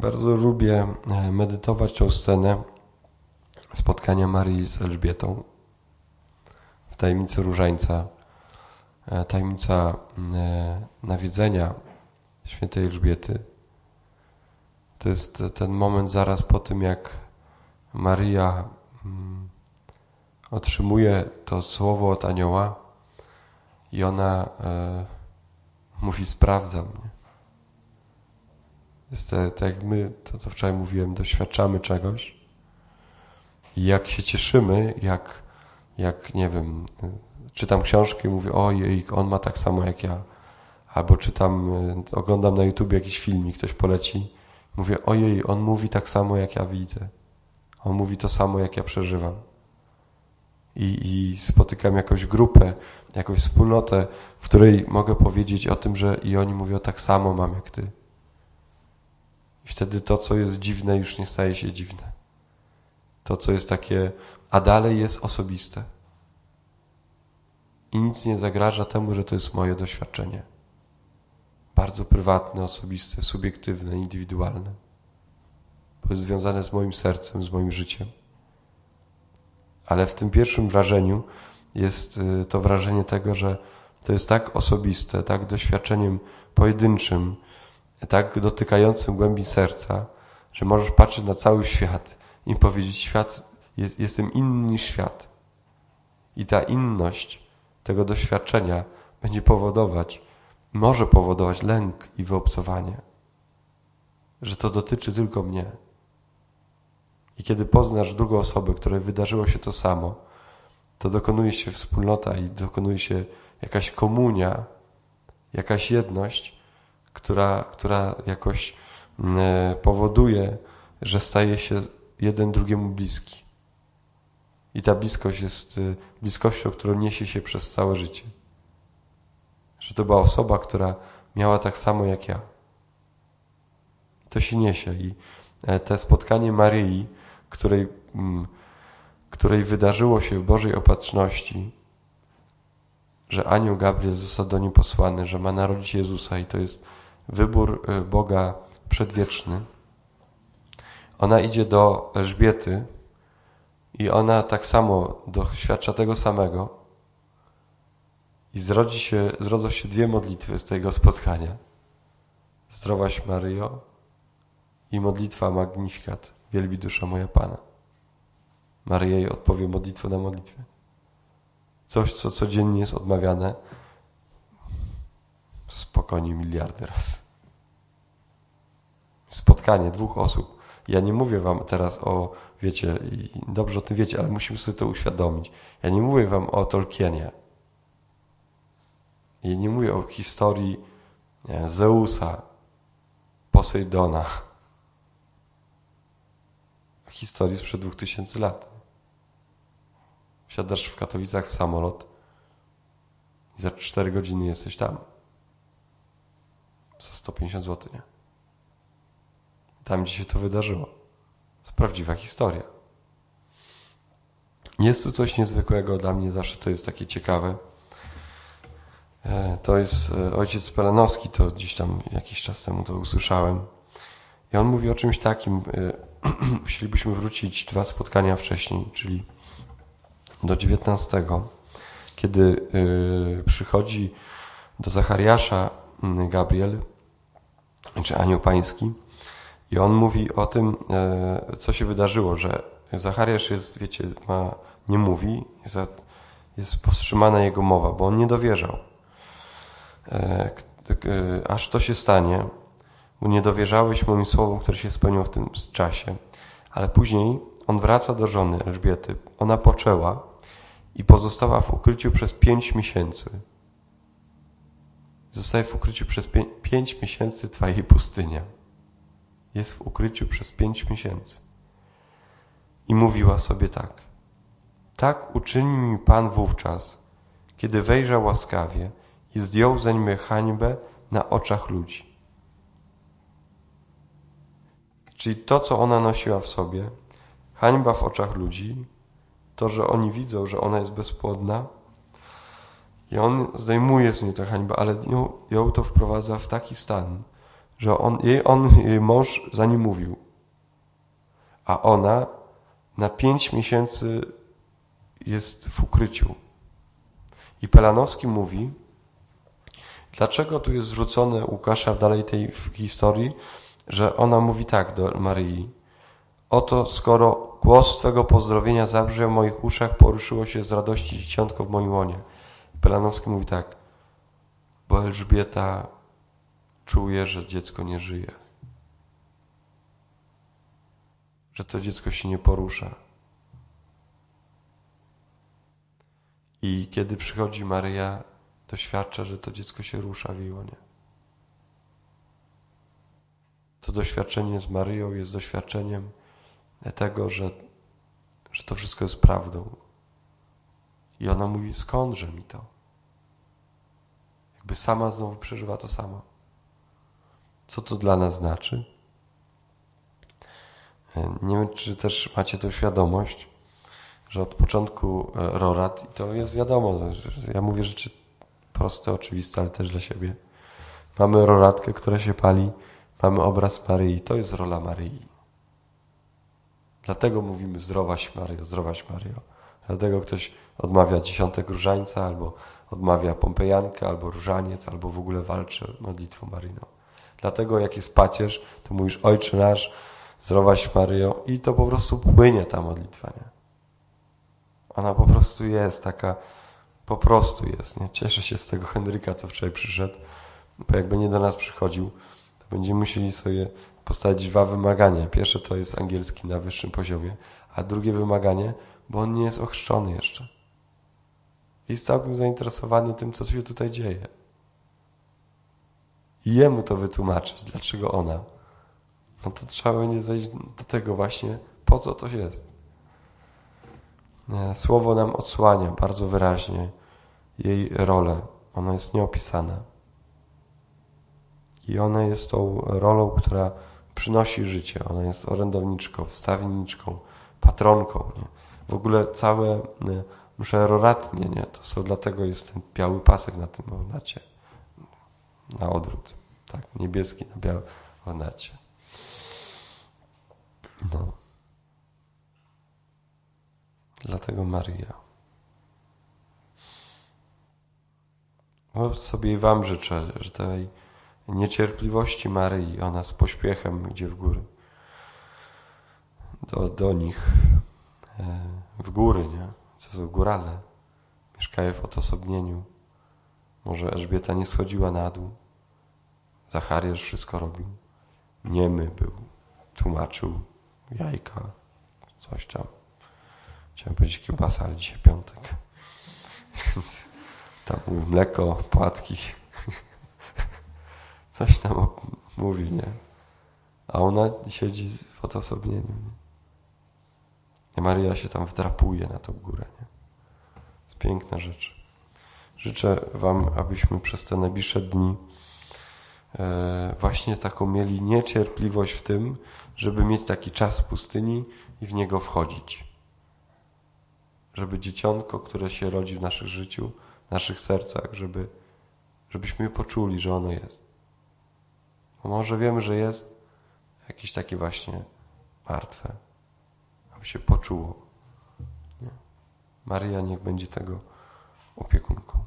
Bardzo lubię e, medytować tą scenę spotkania Marii z Elżbietą w tajemnicy różańca. E, tajemnica e, nawiedzenia świętej Elżbiety. To jest ten moment zaraz po tym, jak Maria otrzymuje to słowo od anioła i ona mówi sprawdzam. Nie? Jest tak jak my, to co wczoraj mówiłem, doświadczamy czegoś i jak się cieszymy, jak, jak nie wiem, czytam książkę i mówię, ojej, on ma tak samo jak ja. Albo czytam, oglądam na YouTube jakiś film i ktoś poleci. Mówię, ojej, on mówi tak samo jak ja widzę. On mówi to samo jak ja przeżywam. I, i spotykam jakąś grupę, jakąś wspólnotę, w której mogę powiedzieć o tym, że i oni mówią tak samo mam jak ty. Wtedy to, co jest dziwne, już nie staje się dziwne. To, co jest takie, a dalej jest osobiste. I nic nie zagraża temu, że to jest moje doświadczenie. Bardzo prywatne, osobiste, subiektywne, indywidualne. Bo jest związane z moim sercem, z moim życiem. Ale w tym pierwszym wrażeniu jest y, to wrażenie tego, że to jest tak osobiste, tak doświadczeniem pojedynczym, tak dotykającym głębi serca, że możesz patrzeć na cały świat i powiedzieć, świat, jest, jestem inny niż świat. I ta inność tego doświadczenia będzie powodować, może powodować lęk i wyobcowanie, że to dotyczy tylko mnie. I kiedy poznasz drugą osobę, której wydarzyło się to samo, to dokonuje się wspólnota i dokonuje się jakaś komunia, jakaś jedność, która, która jakoś mm, e, powoduje, że staje się jeden drugiemu bliski. I ta bliskość jest e, bliskością, którą niesie się przez całe życie. Że to była osoba, która miała tak samo jak ja. To się niesie. I e, te spotkanie Maryi, której, mm, której wydarzyło się w Bożej opatrzności, że anioł Gabriel został do niej posłany, że ma narodzić Jezusa i to jest wybór y, Boga przedwieczny. Ona idzie do Elżbiety i ona tak samo doświadcza tego samego. I zrodzi się, zrodzą się dwie modlitwy z tego spotkania. Zdrowaś Maryjo i modlitwa Magnifikat, wielbi dusza moja Pana. Maryja jej odpowie modlitwę na modlitwę. Coś, co codziennie jest odmawiane, spokojnie miliardy raz. Spotkanie dwóch osób. Ja nie mówię wam teraz o, wiecie, dobrze o tym wiecie, ale musimy sobie to uświadomić. Ja nie mówię wam o Tolkienie. Ja nie mówię o historii nie, Zeusa, Posejdona. Historii sprzed dwóch tysięcy lat. Wsiadasz w Katowicach w samolot i za cztery godziny jesteś tam za 150 zł, nie? Tam, gdzie się to wydarzyło. To prawdziwa historia. Jest tu coś niezwykłego dla mnie, zawsze to jest takie ciekawe. E, to jest e, ojciec Pelenowski, to gdzieś tam jakiś czas temu to usłyszałem. I on mówi o czymś takim, musielibyśmy wrócić dwa spotkania wcześniej, czyli do 19, kiedy e, przychodzi do Zachariasza Gabriel, czy anioł pański, i on mówi o tym, e, co się wydarzyło, że Zachariasz jest, wiecie, ma, nie mówi, jest, powstrzymana jego mowa, bo on nie dowierzał. E, e, aż to się stanie, bo nie dowierzałeś moim słowom, które się spełnią w tym czasie. Ale później on wraca do żony Elżbiety. Ona poczęła i pozostała w ukryciu przez pięć miesięcy. Zostaje w ukryciu przez pięć miesięcy trwa jej pustynia. Jest w ukryciu przez pięć miesięcy. I mówiła sobie tak. Tak uczyni mi Pan wówczas, kiedy wejrzał łaskawie i zdjął zeń mnie hańbę na oczach ludzi. Czyli to, co ona nosiła w sobie, hańba w oczach ludzi, to, że oni widzą, że ona jest bezpłodna, i on zdejmuje z niej tę hańbę, ale ją, ją to wprowadza w taki stan, że on, jej, on, jej mąż za nim mówił, a ona na pięć miesięcy jest w ukryciu. I Pelanowski mówi, dlaczego tu jest zwrócone Łukasza w dalej tej historii, że ona mówi tak do Maryi. Oto skoro głos Twego pozdrowienia zabrzmiał w moich uszach, poruszyło się z radości dzieciątko w moim łonie. Pelanowski mówi tak, bo Elżbieta czuje, że dziecko nie żyje. Że to dziecko się nie porusza. I kiedy przychodzi Maryja, doświadcza, że to dziecko się rusza w jej łonie. To doświadczenie z Maryją jest doświadczeniem tego, że, że to wszystko jest prawdą. I ona mówi, skądże mi to? Jakby sama znowu przeżywa to samo. Co to dla nas znaczy? Nie wiem, czy też macie tą świadomość, że od początku e, Rorat, i to jest wiadomo, ja mówię rzeczy proste, oczywiste, ale też dla siebie. Mamy roratkę, która się pali, mamy obraz Maryi, to jest rola Maryi. Dlatego mówimy zdrowaś Maryjo, zdrowaś Maryjo. Dlatego ktoś odmawia dziesiątek różańca, albo odmawia pompejankę, albo różaniec, albo w ogóle walczy modlitwą Maryjną. Dlatego jak jest pacierz, to mówisz Ojcze nasz, zdrowaś Maryjo i to po prostu płynie ta modlitwa, nie? Ona po prostu jest taka, po prostu jest, nie? Cieszę się z tego Henryka, co wczoraj przyszedł, bo jakby nie do nas przychodził, to będziemy musieli sobie postawić dwa wymagania. Pierwsze to jest angielski na wyższym poziomie, a drugie wymaganie, bo on nie jest ochrzczony jeszcze. Jest całkiem zainteresowany tym, co się tutaj dzieje. I jemu to wytłumaczyć, dlaczego ona. No to trzeba będzie zejść do tego właśnie, po co to jest. Słowo nam odsłania bardzo wyraźnie jej rolę. Ona jest nieopisana. I ona jest tą rolą, która przynosi życie. Ona jest orędowniczką, wstawienniczką, patronką. Nie? W ogóle całe msze roratnie, nie? To są, dlatego jest ten biały pasek na tym ornacie. Na odwrót. Tak, niebieski na białym ornacie. No. Dlatego Maria. No sobie Wam życzę, że tej niecierpliwości Maryi, ona z pośpiechem idzie w góry. Do, do nich, e, w góry, nie? Co są górale. Mieszkają w odosobnieniu. Może Elżbieta nie schodziła na dół. Zachariasz wszystko robił. Niemy był. Tłumaczył jajka, coś tam. Chciałem powiedzieć kiełbasa, ale dzisiaj piątek. Więc tam mleko, płatki. Coś tam mówi, nie? A ona siedzi w odosobnieniu. I Maria się tam wdrapuje na tą górę, nie? To jest piękna rzecz. Życzę Wam, abyśmy przez te najbliższe dni e, właśnie taką mieli niecierpliwość w tym, żeby mieć taki czas pustyni i w niego wchodzić żeby dzieciątko, które się rodzi w naszych życiu, w naszych sercach, żeby, żebyśmy poczuli, że ono jest. Bo może wiemy, że jest jakieś takie właśnie martwe, aby się poczuło. Nie? Maria niech będzie tego opiekunką.